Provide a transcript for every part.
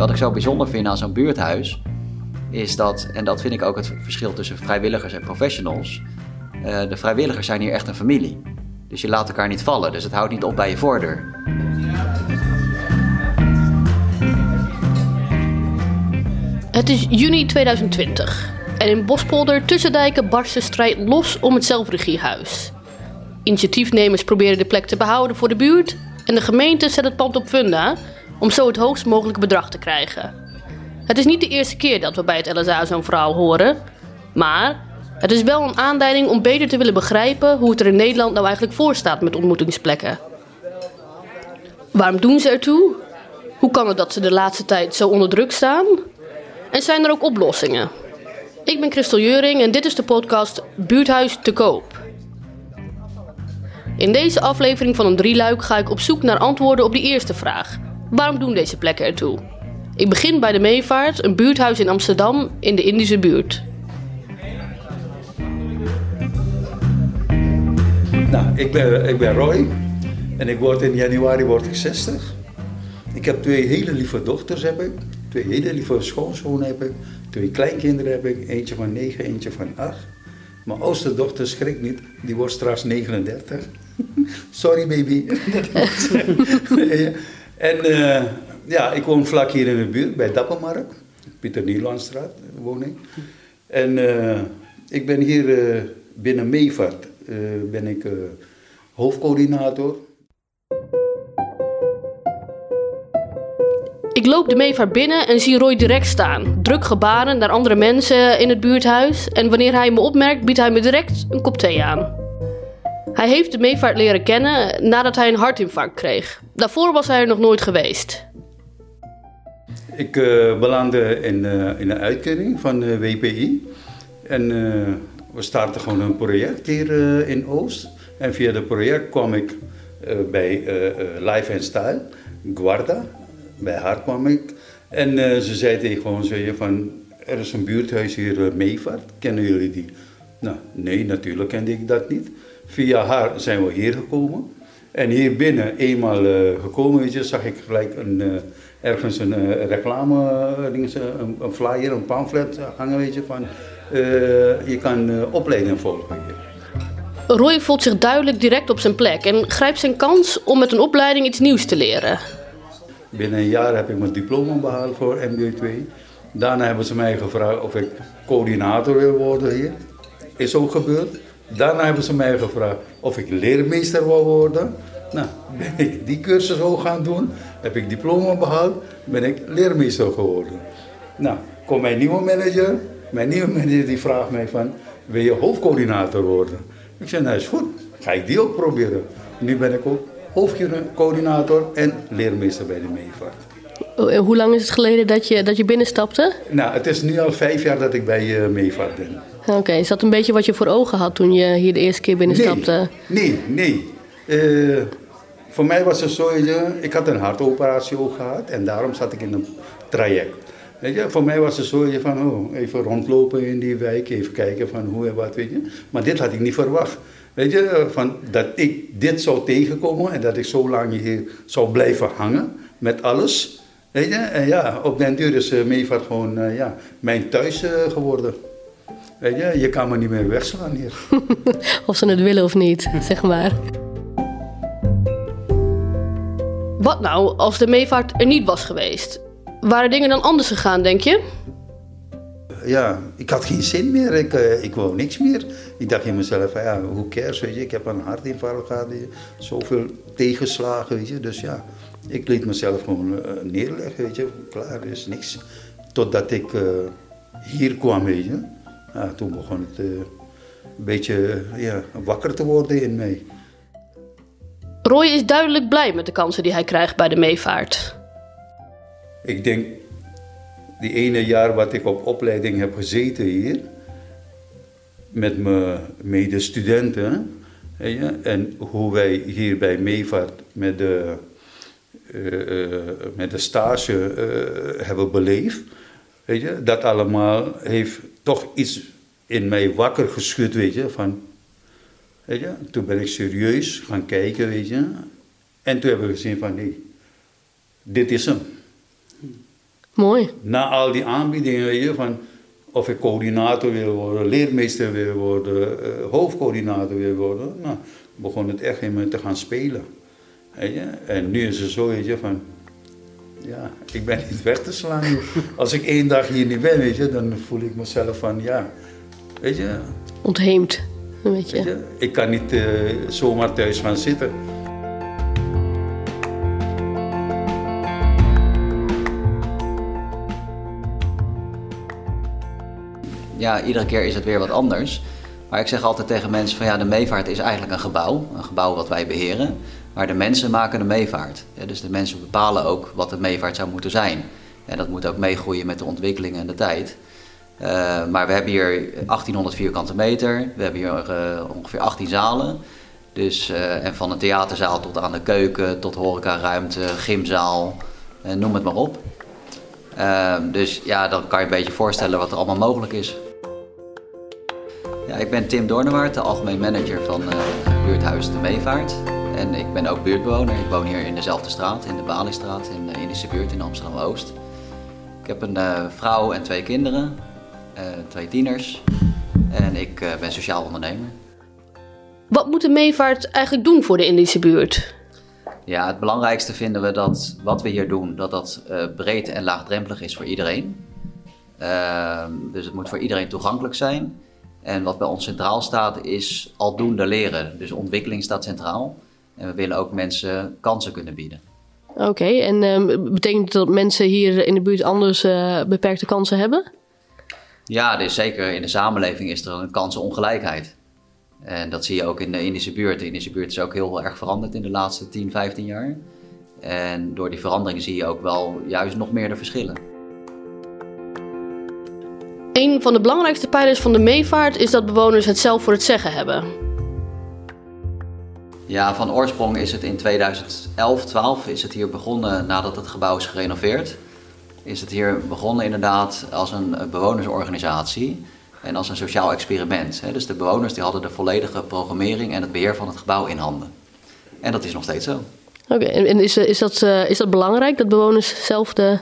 wat ik zo bijzonder vind aan zo'n buurthuis, is dat, en dat vind ik ook het verschil tussen vrijwilligers en professionals. eh, de vrijwilligers zijn hier echt een familie. Dus je laat elkaar niet vallen, dus het houdt niet op bij je voordeur. Het is juni 2020 en in Bospolder Tussendijken barst de strijd los om het zelfregiehuis. Initiatiefnemers proberen de plek te behouden voor de buurt en de gemeente zet het pand op funda om zo het hoogst mogelijke bedrag te krijgen. Het is niet de eerste keer dat we bij het LSA zo'n verhaal horen, maar het is wel een aanleiding om beter te willen begrijpen hoe het er in Nederland nou eigenlijk voor staat met ontmoetingsplekken. Waarom doen ze ertoe? Hoe kan het dat ze de laatste tijd zo onder druk staan? En zijn er ook oplossingen? Ik ben Christel Jeuring en dit is de podcast Buurthuis te koop. In deze aflevering van een drieluik ga ik op zoek naar antwoorden op die eerste vraag. Waarom doen deze plekken ertoe? Ik begin bij de Meevaart, een buurthuis in Amsterdam in de Indische buurt. Nou, ik ben, ik ben Roy en ik word in januari word ik 60. Ik heb twee hele lieve dochters heb ik, twee hele lieve schoonzonen heb ik, twee kleinkinderen heb ik, eentje van 9, eentje van 8. Mijn oudste dochter schrikt niet, die wordt straks 39. Sorry baby. en eh, ja, ik woon vlak hier in de buurt bij Dappermarkt, Pieter Nielandstraat woon ik. En eh, ik ben hier eh, binnen Meevaart ben ik hoofdcoördinator. Ik loop de Meevaart binnen en zie Roy direct staan. Druk gebaren naar andere mensen in het buurthuis. En wanneer hij me opmerkt, biedt hij me direct een kop thee aan. Hij heeft de Meevaart leren kennen nadat hij een hartinfarct kreeg. Daarvoor was hij er nog nooit geweest. Ik eh, belandde in, eh, in een uitkering van eh, WPI. En we starten gewoon een project hier in Oost. En via dat project kwam ik bij Life and Style, Guarda. Bij haar kwam ik. En ze zei tegen ons zo, van, er is een buurthuis hier, uh, Meevaart. Kennen jullie die? Nou, nee, natuurlijk kende ik dat niet. Via haar zijn we hier gekomen. En hier binnen, eenmaal eh, gekomen, weet je, zag ik gelijk een, eh, ergens een eh, reclame, een, een flyer, een pamflet hangen, weet je, van je kan opleiding volgen hier. Roy voelt zich duidelijk direct op zijn plek en grijpt zijn kans om met een opleiding iets nieuws te leren. Binnen een jaar heb ik mijn diploma behaald voor MBO 2. Daarna hebben ze mij gevraagd of ik coördinator wil worden hier. Is ook gebeurd. Daarna hebben ze mij gevraagd of ik leermeester wil worden. Nou, ben ik die cursus ook gaan doen. Heb ik diploma behaald. Ben ik leermeester geworden. Nou, komt mijn nieuwe manager. Mijn nieuwe manager die vraagt mij van, wil je hoofdcoördinator worden? Ik zei, nou is goed. Ga ik die ook proberen. Nu ben ik ook hoofdcoördinator en leermeester bij de Meevaart. Hoe lang is het geleden dat je, dat je binnenstapte? Nou, het is nu al vijf jaar dat ik bij uh, Meevaart ben. Oké, is dat een beetje wat je voor ogen had toen je hier de eerste keer binnenstapte? Nee, nee. nee. Uh, voor mij was het zo, ik had een hartoperatie ook gehad en daarom zat ik in een traject. Weet je, voor mij was het zo van, oh, even rondlopen in die wijk, even kijken van hoe en wat, weet je. Maar dit had ik niet verwacht. Weet je, van dat ik dit zou tegenkomen en dat ik zo lang hier zou blijven hangen met alles. Weet je, en ja, op den duur is uh, Meevaart gewoon uh, ja, mijn thuis geworden. Weet je, je kan me niet meer wegslaan hier. of ze het willen of niet, zeg maar. Wat nou als de meevaart er niet was geweest? Waren dingen dan anders gegaan, denk je? Ja, ik had geen zin meer. Ik, uh, ik wou niks meer. Ik dacht in mezelf, ja, hoe cares, weet je. Ik heb een hartinfarct gehad, zoveel tegenslagen, weet je. Dus ja, ik liet mezelf gewoon uh, neerleggen, weet je. Klaar, is niks. Totdat ik uh, hier kwam, weet je. Toen begon het een beetje ja, wakker te worden in mij. Roy is duidelijk blij met de kansen die hij krijgt bij de meevaart. Ik denk, die ene jaar wat ik op opleiding heb gezeten hier, met mijn medestudenten, en hoe wij hier bij Meevaart met de, uh, met de stage uh, hebben beleefd, weet je, dat allemaal heeft toch iets in mij wakker geschud, weet je, van Weet je? Toen ben ik serieus gaan kijken, weet je. En toen hebben we gezien van, nee, dit is hem. Mooi. Na al die aanbiedingen, weet je, van of ik coördinator wil worden, leermeester wil worden, eh, hoofdcoördinator wil worden, nou, begon het echt in me te gaan spelen. Weet je? En nu is het zo, weet je, van, ja, ik ben niet weg te slaan. Als ik één dag hier niet ben, weet je, dan voel ik mezelf van, ja, weet je. Ontheemd, weet je. Weet je ik kan niet uh, zomaar thuis gaan zitten. ja, iedere keer is het weer wat anders. Maar ik zeg altijd tegen mensen van ja, de meevaart is eigenlijk een gebouw. Een gebouw wat wij beheren. Maar de mensen maken de meevaart. Dus de mensen bepalen ook wat de meevaart zou moeten zijn. En dat moet ook meegroeien met de ontwikkelingen en de tijd. Uh, maar we hebben hier 1800 vierkante meter. We hebben hier uh, ongeveer 18 zalen. Dus, uh, en van een theaterzaal tot aan de keuken, tot horecaruimte, gymzaal, noem het maar op. dus ja, dan kan je een beetje voorstellen wat er allemaal mogelijk is. Ja, ik ben Tim Doornewaard, de algemeen manager van buurthuis De Meevaart. En ik ben ook buurtbewoner. Ik woon hier in dezelfde straat, in de Baliestraat, in de Indische buurt in Amsterdam-Oost. Ik heb een uh, vrouw en twee kinderen, uh, twee tieners. En ik ben sociaal ondernemer. Wat moet de Meevaart eigenlijk doen voor de Indische buurt? Ja, het belangrijkste vinden we dat wat we hier doen, dat dat breed en laagdrempelig is voor iedereen. Ehm, dus het moet voor iedereen toegankelijk zijn. En wat bij ons centraal staat is aldoende leren. Dus ontwikkeling staat centraal. En we willen ook mensen kansen kunnen bieden. Oké, en uh, betekent dat mensen hier in de buurt anders uh, beperkte kansen hebben? Ja, dus zeker in de samenleving is er een kansenongelijkheid. En dat zie je ook in de Indische buurt. De Indische buurt is ook heel erg veranderd in de laatste 10, 15 jaar. En door die verandering zie je ook wel juist nog meer de verschillen. Een van de belangrijkste pijlers van de meevaart is dat bewoners het zelf voor het zeggen hebben. Ja, van oorsprong is het in 2011, 12 is het hier begonnen nadat het gebouw is gerenoveerd. Is het hier begonnen inderdaad als een bewonersorganisatie en als een sociaal experiment. Dus de bewoners die hadden de volledige programmering en het beheer van het gebouw in handen. En dat is nog steeds zo. Oké, en is, is, dat, eh, is dat belangrijk dat bewoners zelf de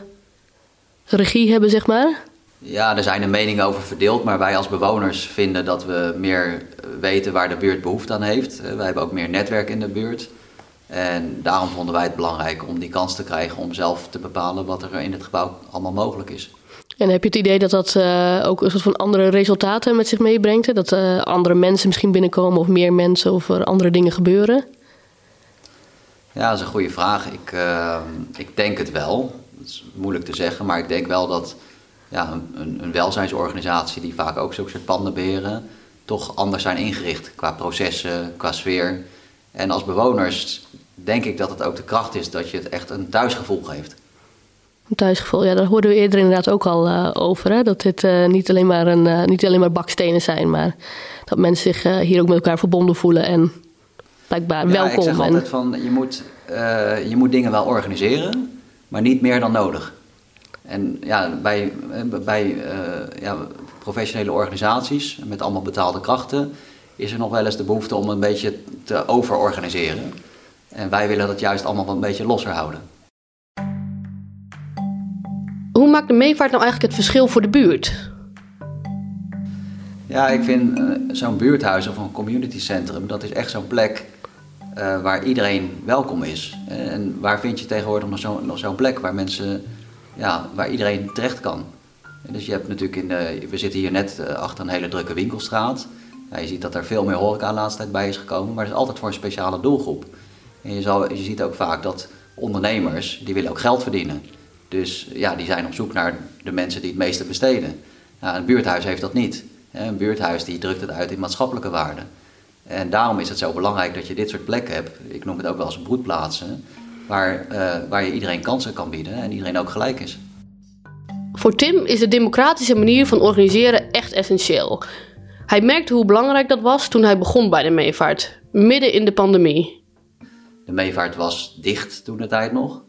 regie hebben, zeg maar? Ja, er zijn er meningen over verdeeld, maar wij als bewoners vinden dat we meer weten waar de buurt behoefte aan heeft. Eh, wij hebben ook meer netwerk in de buurt. En daarom vonden wij het belangrijk om die kans te krijgen om zelf te bepalen wat er in het gebouw allemaal mogelijk is. En heb je het idee dat dat uh, ook een soort van andere resultaten met zich meebrengt? Dat uh, andere mensen misschien binnenkomen of meer mensen of er andere dingen gebeuren? Ja, dat is een goede vraag. Ik, uh, ik denk het wel. Het is moeilijk te zeggen, maar ik denk wel dat ja, een, een welzijnsorganisatie die vaak ook zo'n soort panden beheren, toch anders zijn ingericht qua processen, qua sfeer. En als bewoners denk ik dat het ook de kracht is dat je het echt een thuisgevoel geeft. Een thuisgevoel, ja, daar hoorden we eerder inderdaad ook al uh, over. Hè? Dat dit uh, niet, alleen maar een, uh, niet alleen maar bakstenen zijn, maar dat mensen zich hier ook met elkaar verbonden voelen en blijkbaar ja, welkom. Ik zeg altijd van, je moet, je moet dingen wel organiseren, maar niet meer dan nodig. En ja, bij, bij uh, ja, professionele organisaties met allemaal betaalde krachten is er nog wel eens de behoefte om een beetje te overorganiseren. En wij willen dat juist allemaal een beetje losser houden. Hoe maakt de meevaart nou eigenlijk het verschil voor de buurt? Ja, ik vind uh, zo'n buurthuis of een community centrum, dat is echt zo'n plek uh, waar iedereen welkom is. En waar vind je tegenwoordig nog zo'n zo plek waar mensen ja, waar iedereen terecht kan. dus je hebt natuurlijk in de, we zitten hier net eh, achter een hele drukke winkelstraat. Ja, je ziet dat er veel meer horeca de laatste tijd bij is gekomen, maar dat is altijd voor een speciale doelgroep. En je, zal, je ziet ook vaak dat ondernemers, die willen ook geld verdienen. Dus ja, die zijn op zoek naar de mensen die het meeste besteden. Nou, een buurthuis heeft dat niet. Een buurthuis die drukt het uit in maatschappelijke waarden. En daarom is het zo belangrijk dat je dit soort plekken hebt. Ik noem het ook wel eens broedplaatsen waar, uh, waar je iedereen kansen kan bieden en iedereen ook gelijk is. Voor Tim is de democratische manier van organiseren echt essentieel. Hij merkte hoe belangrijk dat was toen hij begon bij de meevaart, midden in de pandemie. De meevaart was dicht toen de tijd nog.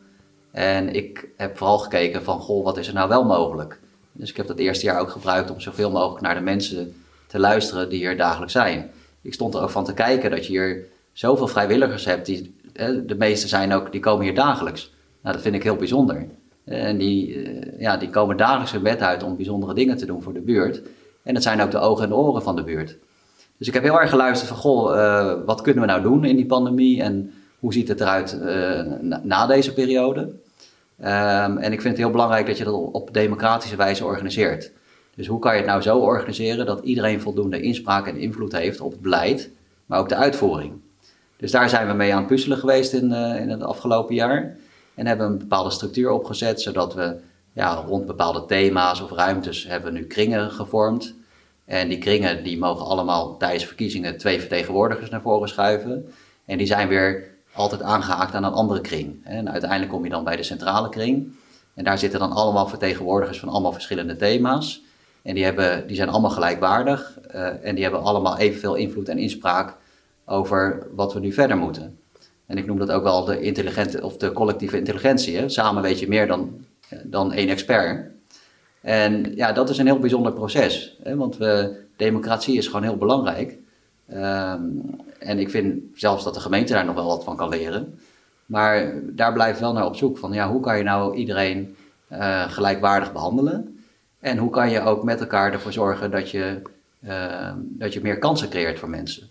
En ik heb vooral gekeken van, goh, wat is er nou wel mogelijk? Dus ik heb dat eerste jaar ook gebruikt om zoveel mogelijk naar de mensen te luisteren die hier dagelijks zijn. Ik stond er ook van te kijken dat je hier zoveel vrijwilligers hebt die de meeste zijn ook, die komen hier dagelijks. Nou, dat vind ik heel bijzonder. En die, eh, ja, die komen dagelijks hun bed uit om bijzondere dingen te doen voor de buurt. En dat zijn ook de ogen en oren van de buurt. Dus ik heb heel erg geluisterd van, goh, wat kunnen we nou doen in die pandemie en hoe ziet het eruit na, deze periode? Um, en ik vind het heel belangrijk dat je dat op democratische wijze organiseert. Dus hoe kan je het nou zo organiseren dat iedereen voldoende inspraak en invloed heeft op het beleid, maar ook de uitvoering? Dus daar zijn we mee aan het puzzelen geweest in, uh, in het afgelopen jaar. En hebben een bepaalde structuur opgezet, zodat we ja, rond bepaalde thema's of ruimtes hebben nu kringen gevormd. En die kringen die mogen allemaal tijdens verkiezingen twee vertegenwoordigers naar voren schuiven. En die zijn weer altijd aangehaakt aan een andere kring. En uiteindelijk kom je dan bij de centrale kring. En daar zitten dan allemaal vertegenwoordigers van allemaal verschillende thema's. En die, hebben, die zijn allemaal gelijkwaardig. Uh, en die hebben allemaal evenveel invloed en inspraak over wat we nu verder moeten. En ik noem dat ook wel de intelligente of de collectieve intelligentie. Samen weet je meer dan, dan één expert. En ja, dat is een heel bijzonder proces. Hè? Want democratie is gewoon heel belangrijk. Um, en ik vind zelfs dat de gemeente daar nog wel wat van kan leren. Maar daar blijft wel naar op zoek van ja, hoe kan je nou iedereen uh, gelijkwaardig behandelen? En hoe kan je ook met elkaar ervoor zorgen dat je, uh, dat je meer kansen creëert voor mensen?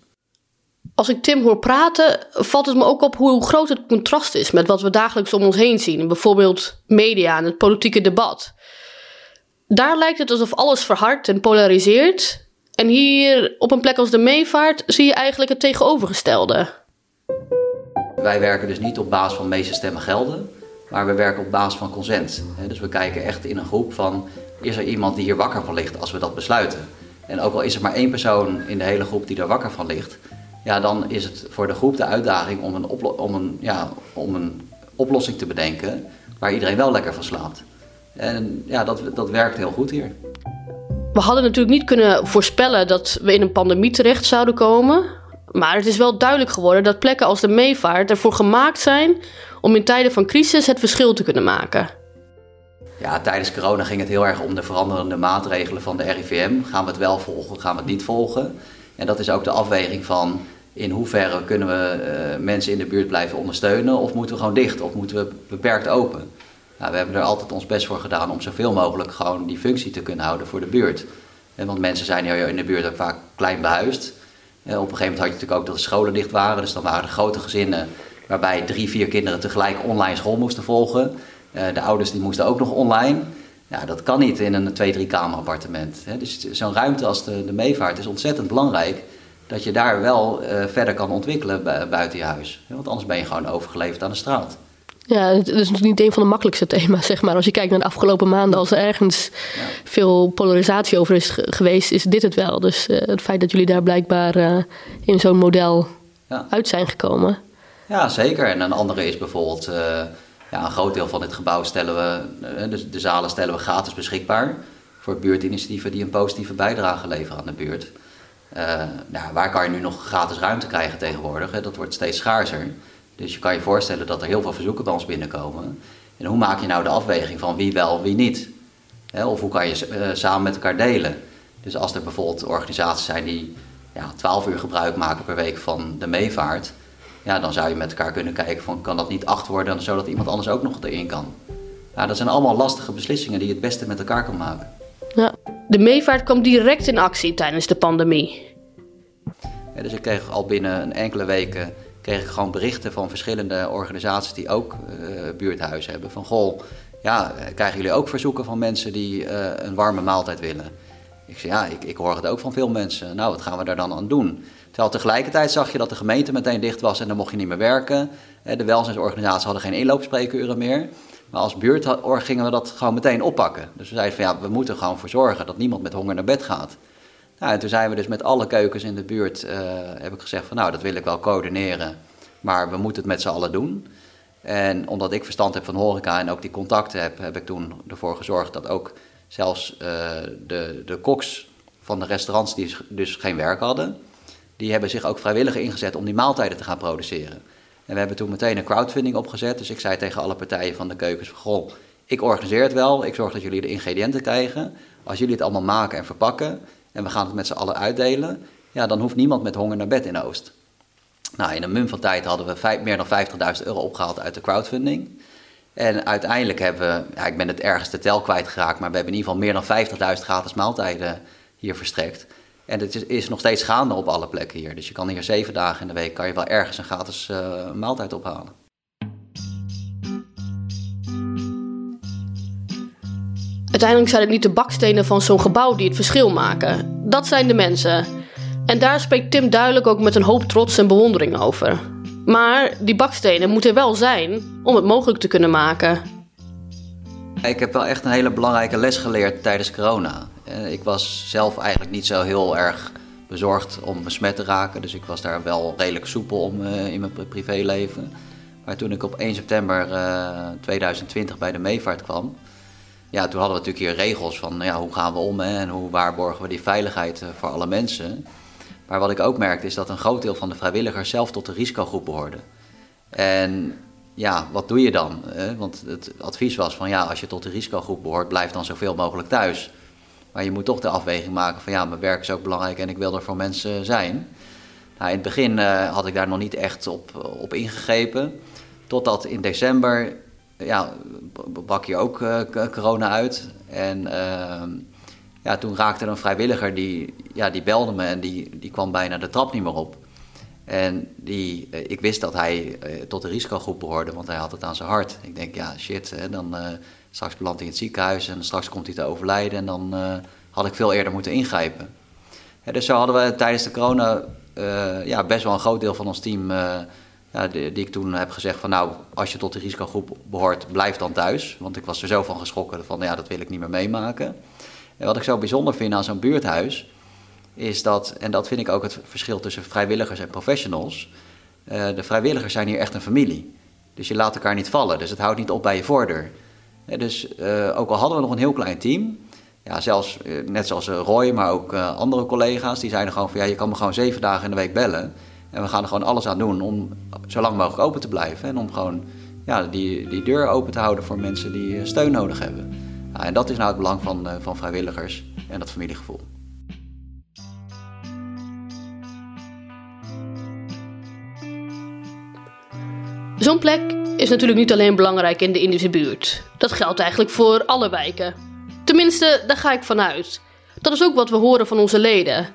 Als ik Tim hoor praten, valt het me ook op hoe groot het contrast is met wat we dagelijks om ons heen zien. Bijvoorbeeld media en het politieke debat. Daar lijkt het alsof alles verhardt en polariseert. En hier op een plek als de Meevaart zie je eigenlijk het tegenovergestelde. Wij werken dus niet op basis van meeste stemmen gelden, maar we werken op basis van consent. Dus we kijken echt in een groep van, is er iemand die hier wakker van ligt als we dat besluiten? En ook al is er maar één persoon in de hele groep die daar wakker van ligt, ja, dan is het voor de groep de uitdaging om een, om een, ja, om een oplossing te bedenken waar iedereen wel lekker van slaapt. En ja, dat, dat werkt heel goed hier. We hadden natuurlijk niet kunnen voorspellen dat we in een pandemie terecht zouden komen. Maar het is wel duidelijk geworden dat plekken als de meevaart ervoor gemaakt zijn om in tijden van crisis het verschil te kunnen maken. Ja, tijdens corona ging het heel erg om de veranderende maatregelen van de RIVM. Gaan we het wel volgen, gaan we het niet volgen? En dat is ook de afweging van in hoeverre kunnen we uh, mensen in de buurt blijven ondersteunen of moeten we gewoon dicht of moeten we beperkt open. Nou, we hebben er altijd ons best voor gedaan om zoveel mogelijk gewoon die functie te kunnen houden voor de buurt. En want mensen zijn hier in de buurt ook vaak klein behuisd. En op een gegeven moment had je natuurlijk ook dat de scholen dicht waren, dus dan waren er grote gezinnen waarbij drie, vier kinderen tegelijk online school moesten volgen. De ouders die moesten ook nog online. Ja, dat kan niet in een twee, drie kamer appartement. Dus zo'n ruimte als de, de meevaart is ontzettend belangrijk dat je daar wel uh, verder kan ontwikkelen buiten je huis. Want anders ben je gewoon overgeleverd aan de straat. Ja, het is natuurlijk niet een van de makkelijkste thema's, zeg maar. Als je kijkt naar de afgelopen maanden, als er ergens ja. veel polarisatie over is geweest, is dit het wel. Dus uh, het feit dat jullie daar blijkbaar uh, in zo'n model ja. uit zijn gekomen. Ja, zeker. En een andere is bijvoorbeeld, uh, ja, een groot deel van dit gebouw stellen we, de, de zalen stellen we gratis beschikbaar voor buurtinitiatieven die een positieve bijdrage leveren aan de buurt. Nou, waar kan je nu nog gratis ruimte krijgen tegenwoordig? Dat wordt steeds schaarser. Dus je kan je voorstellen dat er heel veel verzoeken bij ons binnenkomen. En hoe maak je nou de afweging van wie wel, wie niet? of hoe kan je uh, samen met elkaar delen? Dus als er bijvoorbeeld organisaties zijn die ja, 12 uur gebruik maken per week van de meevaart, ja, dan zou je met elkaar kunnen kijken van kan dat niet 8 worden, zodat iemand anders ook nog erin kan. Ja, dat zijn allemaal lastige beslissingen die je het beste met elkaar kan maken. De meevaart kwam direct in actie tijdens de pandemie. Dus ik kreeg al binnen een enkele weken kreeg ik gewoon berichten van verschillende organisaties die ook uh, buurthuizen hebben. Van goh, ja, krijgen jullie ook verzoeken van mensen die uh, een warme maaltijd willen? Ik zei ja, ik, ik hoor het ook van veel mensen. Nou, wat gaan we daar dan aan doen? Terwijl tegelijkertijd zag je dat de gemeente meteen dicht was en dan mocht je niet meer werken. De welzijnsorganisaties hadden geen inloopspreekuren meer. Maar als buurt gingen we dat gewoon meteen oppakken. Dus we zeiden van ja, we moeten gewoon voor zorgen dat niemand met honger naar bed gaat. Nou, en toen zijn we dus met alle keukens in de buurt, uh, heb ik gezegd van nou, dat wil ik wel coördineren, maar we moeten het met z'n allen doen. En omdat ik verstand heb van horeca en ook die contacten heb, heb ik toen ervoor gezorgd dat ook zelfs uh, de, de koks van de restaurants die dus geen werk hadden, die hebben zich ook vrijwillig ingezet om die maaltijden te gaan produceren. En we hebben toen meteen een crowdfunding opgezet. Dus ik zei tegen alle partijen van de keukens goh, ik organiseer het wel, ik zorg dat jullie de ingrediënten krijgen. Als jullie het allemaal maken en verpakken, en we gaan het met z'n allen uitdelen, ja, dan hoeft niemand met honger naar bed in Oost. Nou, in een mum van tijd hadden we meer dan 50.000 euro opgehaald uit de crowdfunding. En uiteindelijk hebben we, ja, ik ben het ergste tel kwijtgeraakt, maar we hebben in ieder geval meer dan 50.000 gratis maaltijden hier verstrekt. En het is, is, nog steeds gaande op alle plekken hier. Dus je kan hier zeven dagen in de week kan je wel ergens een gratis uh, maaltijd ophalen. Uiteindelijk zijn het niet de bakstenen van zo'n gebouw die het verschil maken. Dat zijn de mensen. En daar spreekt Tim duidelijk ook met een hoop trots en bewondering over. Maar die bakstenen moeten er wel zijn om het mogelijk te kunnen maken. Ik heb wel echt een hele belangrijke les geleerd tijdens corona. Eh, ik was zelf eigenlijk niet zo heel erg bezorgd om besmet te raken. Dus ik was daar wel redelijk soepel om uh, in mijn privéleven. Maar toen ik op 1 september uh, eh, 2020 bij de meevaart kwam... Ja, toen hadden we natuurlijk hier regels van ja, hoe gaan we om en hoe waarborgen we die veiligheid voor alle mensen. Maar wat ik ook merkte is dat een groot deel van de vrijwilligers zelf tot de risicogroep behoorden. En ja, wat doe je dan? Want het advies was van ja, als je tot de risicogroep behoort, blijf dan zoveel mogelijk thuis. Maar je moet toch de afweging maken van ja, mijn werk is ook belangrijk en ik wil er voor mensen zijn. Nou, in het begin uh, had ik daar nog niet echt op, op ingegrepen. Totdat in december, ja, brak hier ook uh, corona uit. En uh, ja, toen raakte er een vrijwilliger, die, ja, die belde me en die, die kwam bijna de trap niet meer op. En die, eh, ik wist dat hij tot de risicogroep behoorde, want hij had het aan zijn hart. Ik denk, ja, shit, hè, dan Straks belandt hij in het ziekenhuis en straks komt hij te overlijden en dan uh, had ik veel eerder moeten ingrijpen. dus zo hadden we tijdens de corona uh, ja, best wel een groot deel van ons team, uh, ja, die, die, ik toen heb gezegd van nou, als je tot de risicogroep behoort, blijf dan thuis. Want ik was er zo van geschrokken van ja, dat wil ik niet meer meemaken. En wat ik zo bijzonder vind aan zo'n buurthuis, is dat, en dat vind ik ook het verschil tussen vrijwilligers en professionals. de vrijwilligers zijn hier echt een familie. Dus je laat elkaar niet vallen. Dus het houdt niet op bij je voordeur. Dus uh, ook al hadden we nog een heel klein team, ja, zelfs uh, net zoals uh, Roy, maar ook andere collega's, die zeiden gewoon van ja, je kan me gewoon zeven dagen in de week bellen. En we gaan er gewoon alles aan doen om zo lang mogelijk open te blijven. En om gewoon ja, die, die deur open te houden voor mensen die steun nodig hebben. Ja, en dat is nou het belang van, van vrijwilligers en dat familiegevoel. Zo'n plek is natuurlijk niet alleen belangrijk in de Indische buurt. Dat geldt eigenlijk voor alle wijken. Tenminste, daar ga ik vanuit. Dat is ook wat we horen van onze leden.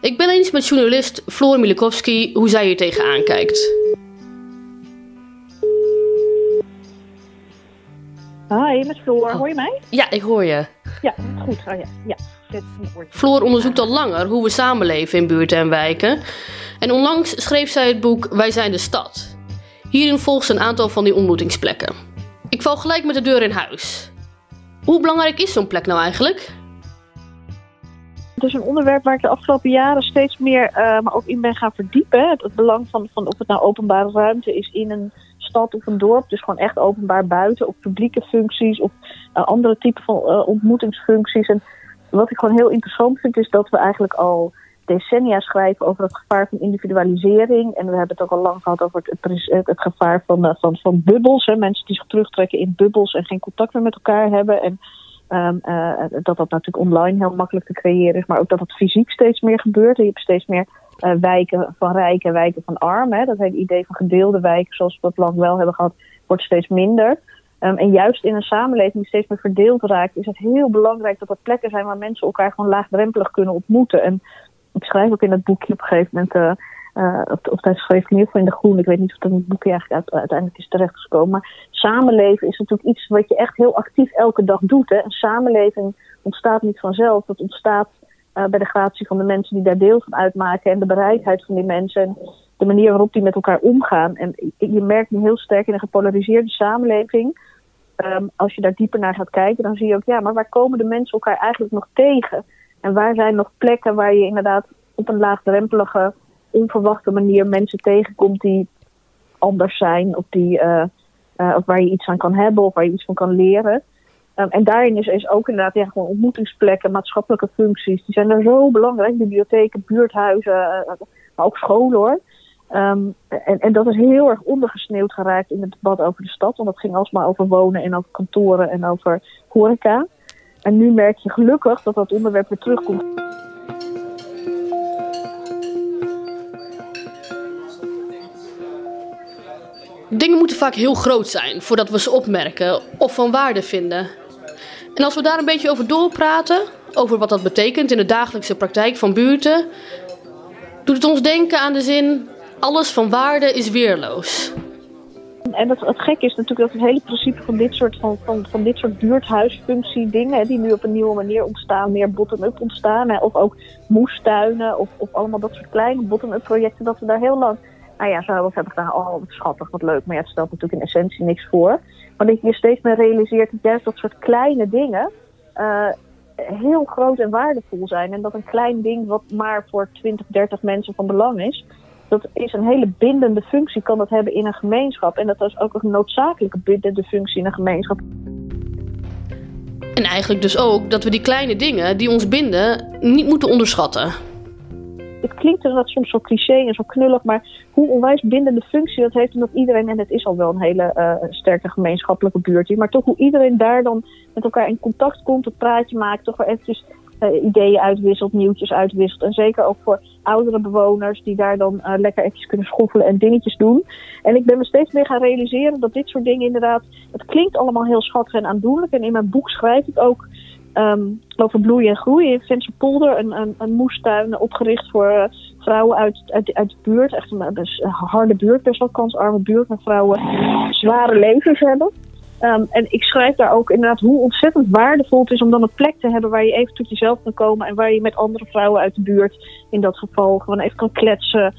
Ik ben eens met journalist Floor Milikowski hoe zij hier tegenaan kijkt. Hi, met Floor. Oh. Hoor je mij? Ja, ik hoor je. Ja, goed. Oh, ja. ja. Floor onderzoekt al langer hoe we samenleven in buurten en wijken. En onlangs schreef zij het boek Wij zijn de stad. Hierin volgt een aantal van die ontmoetingsplekken. Ik val gelijk met de deur in huis. Hoe belangrijk is zo'n plek nou eigenlijk? Het is een onderwerp waar ik de afgelopen jaren steeds meer uh, maar ook in ben gaan verdiepen. Het, belang van, van of het nou openbare ruimte is in een stad of een dorp. Dus gewoon echt openbaar buiten. Of publieke functies of uh, andere typen van uh, ontmoetingsfuncties. En wat ik gewoon heel interessant vind is dat we eigenlijk al decennia schrijven over het gevaar van individualisering. En we hebben het ook al lang gehad over het, het, gevaar van, uh, van, van bubbels. Mensen die zich terugtrekken in bubbels en geen contact meer met elkaar hebben. En um, uh, dat dat natuurlijk online heel makkelijk te creëren is. Maar ook dat het fysiek steeds meer gebeurt. En je hebt steeds meer uh, wijken van rijken, wijken van armen. Dat hele idee van gedeelde wijken, zoals we dat lang wel hebben gehad, wordt steeds minder. Um, en juist in een samenleving die steeds meer verdeeld raakt, is het heel belangrijk dat er plekken zijn waar mensen elkaar gewoon laagdrempelig kunnen ontmoeten. En ik schrijf ook in het boekje op een gegeven moment, uh, uh, of, of dat ieder geval in de groen, ik weet niet of dat het boekje eigenlijk uiteindelijk is terechtgekomen, maar samenleven is natuurlijk iets wat je echt heel actief elke dag doet. Hè. Een samenleving ontstaat niet vanzelf, dat ontstaat uh, bij de gratie van de mensen die daar deel van uitmaken en de bereidheid van die mensen en de manier waarop die met elkaar omgaan. En je merkt nu heel sterk in een gepolariseerde samenleving, um, als je daar dieper naar gaat kijken, dan zie je ook, ja, maar waar komen de mensen elkaar eigenlijk nog tegen? En waar zijn nog plekken waar je inderdaad op een laagdrempelige, onverwachte manier mensen tegenkomt die anders zijn of, die, uh, uh, of waar je iets aan kan hebben of waar je iets van kan leren. Um, en daarin is, is ook inderdaad ja, gewoon ontmoetingsplekken, maatschappelijke functies. Die zijn er zo belangrijk. Bibliotheken, buurthuizen, uh, maar ook scholen hoor. Um, en, en dat is heel erg ondergesneeuwd geraakt in het debat over de stad. Want dat ging alsmaar over wonen en over kantoren en over horeca. En nu merk je gelukkig dat dat onderwerp weer terugkomt. Dingen moeten vaak heel groot zijn voordat we ze opmerken of van waarde vinden. En als we daar een beetje over doorpraten, over wat dat betekent in de dagelijkse praktijk van buurten, doet het ons denken aan de zin: alles van waarde is weerloos. En het, het gekke is natuurlijk dat het hele principe van dit soort, van, van, van dit soort buurthuisfunctie dingen, die nu op een nieuwe manier ontstaan, meer bottom-up ontstaan, hè, of ook moestuinen, of, of allemaal dat soort kleine bottom-up projecten, dat we daar heel lang, nou ja, we hebben gedaan, oh wat schattig, wat leuk, maar ja, het stelt natuurlijk in essentie niks voor. Maar dat je steeds meer realiseert dat juist dat soort kleine dingen uh, heel groot en waardevol zijn. En dat een klein ding wat maar voor 20, 30 mensen van belang is, dat is een hele bindende functie, kan dat hebben in een gemeenschap. En dat is ook een noodzakelijke bindende functie in een gemeenschap. En eigenlijk dus ook dat we die kleine dingen die ons binden niet moeten onderschatten. Het klinkt inderdaad soms zo cliché en zo knullig, maar hoe onwijs bindende functie dat heeft, omdat iedereen, en het is al wel een hele uh, sterke gemeenschappelijke buurt hier, maar toch hoe iedereen daar dan met elkaar in contact komt, een praatje maakt, toch weer eventjes uh, ideeën uitwisselt, nieuwtjes uitwisselt. En zeker ook voor oudere bewoners die daar dan uh, lekker eventjes kunnen schoffelen en dingetjes doen. En ik ben me steeds meer gaan realiseren dat dit soort dingen inderdaad, het klinkt allemaal heel schattig en aandoenlijk. En in mijn boek schrijf ik ook um, over bloeien en groeien in Vensterpolder. Een, een, een moestuin opgericht voor uh, vrouwen uit, uit, uit de buurt. Echt een, een harde buurt, best wel kansarme buurt, waar vrouwen zware levens hebben. Um, en ik schrijf daar ook inderdaad hoe ontzettend waardevol het is om dan een plek te hebben waar je even tot jezelf kan komen en waar je met andere vrouwen uit de buurt in dat geval gewoon even kan kletsen,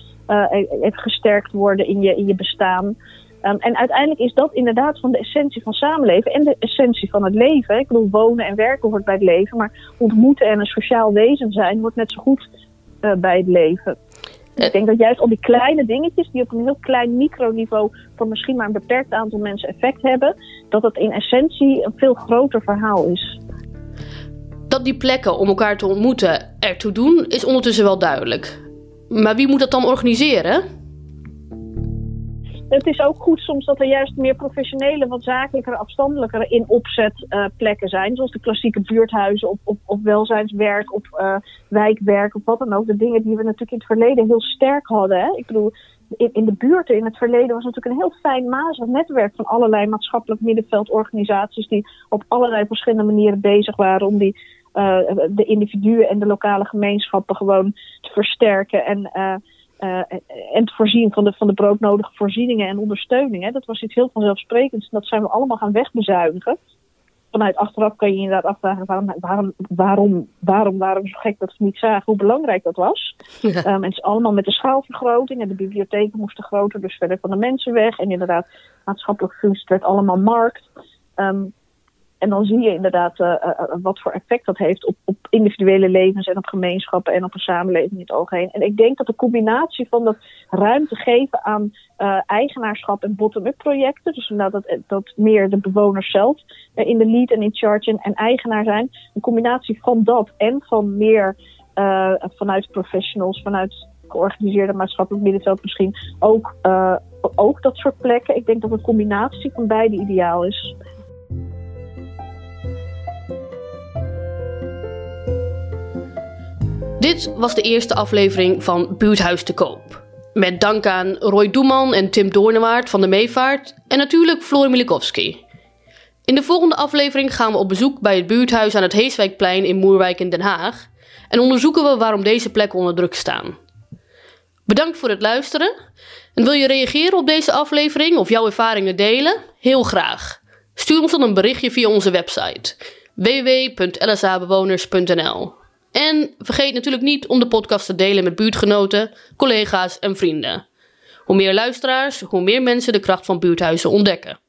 even gesterkt worden in je, in je bestaan. Um, en uiteindelijk is dat inderdaad van de essentie van samenleven en de essentie van het leven. Ik bedoel, wonen en werken hoort bij het leven, maar ontmoeten en een sociaal wezen zijn wordt net zo goed uh, bij het leven. Ik denk dat juist al die kleine dingetjes die op een heel klein microniveau voor misschien maar een beperkt aantal mensen effect hebben, dat het in essentie een veel groter verhaal is. Dat die plekken om elkaar te ontmoeten ertoe doen, is ondertussen wel duidelijk. Maar wie moet dat dan organiseren? Het is ook goed soms dat er juist meer professionele, wat zakelijker, afstandelijker in opzet uh, plekken zijn. Zoals de klassieke buurthuizen of welzijnswerk of uh, wijkwerk of wat dan ook. De dingen die we natuurlijk in het verleden heel sterk hadden. Hè? Ik bedoel, in, de buurten in het verleden was natuurlijk een heel fijn mazig netwerk van allerlei maatschappelijk middenveldorganisaties die op allerlei verschillende manieren bezig waren om die, uh, de individuen en de lokale gemeenschappen gewoon te versterken en uh, en te voorzien van de, van de broodnodige voorzieningen en ondersteuningen. Dat was iets heel vanzelfsprekends. En dat zijn we allemaal gaan wegbezuinigen. Vanuit achteraf kan je je inderdaad afvragen waarom, waarom, waarom, waarom waren we zo gek dat we niet zagen hoe belangrijk dat was. Ja. Um, en het is allemaal met de schaalvergroting en de bibliotheken moesten groter, dus verder van de mensen weg. En inderdaad, maatschappelijk functie werd allemaal markt. Um, en dan zie je inderdaad uh, uh, wat voor effect dat heeft op, op, individuele levens en op gemeenschappen en op een samenleving in het algemeen. En ik denk dat de combinatie van dat ruimte geven aan eigenaarschap en bottom-up projecten, dus inderdaad dat, dat meer de bewoners zelf in de lead en in charge en, en eigenaar zijn, een combinatie van dat en van meer vanuit professionals, vanuit georganiseerde maatschappelijk middenveld misschien ook, ook dat soort plekken. Ik denk dat een combinatie van beide ideaal is. Dit was de eerste aflevering van Buurthuis te Koop. Met dank aan Roy Doeman en Tim Doornewaard van de Meevaart en natuurlijk Floor Milikowski. In de volgende aflevering gaan we op bezoek bij het buurthuis aan het Heeswijkplein in Moerwijk in Den Haag en onderzoeken we waarom deze plekken onder druk staan. Bedankt voor het luisteren. En wil je reageren op deze aflevering of jouw ervaringen delen? Heel graag. Stuur ons dan een berichtje via onze website www.lsabewoners.nl. En vergeet natuurlijk niet om de podcast te delen met buurtgenoten, collega's en vrienden. Hoe meer luisteraars, hoe meer mensen de kracht van buurthuizen ontdekken.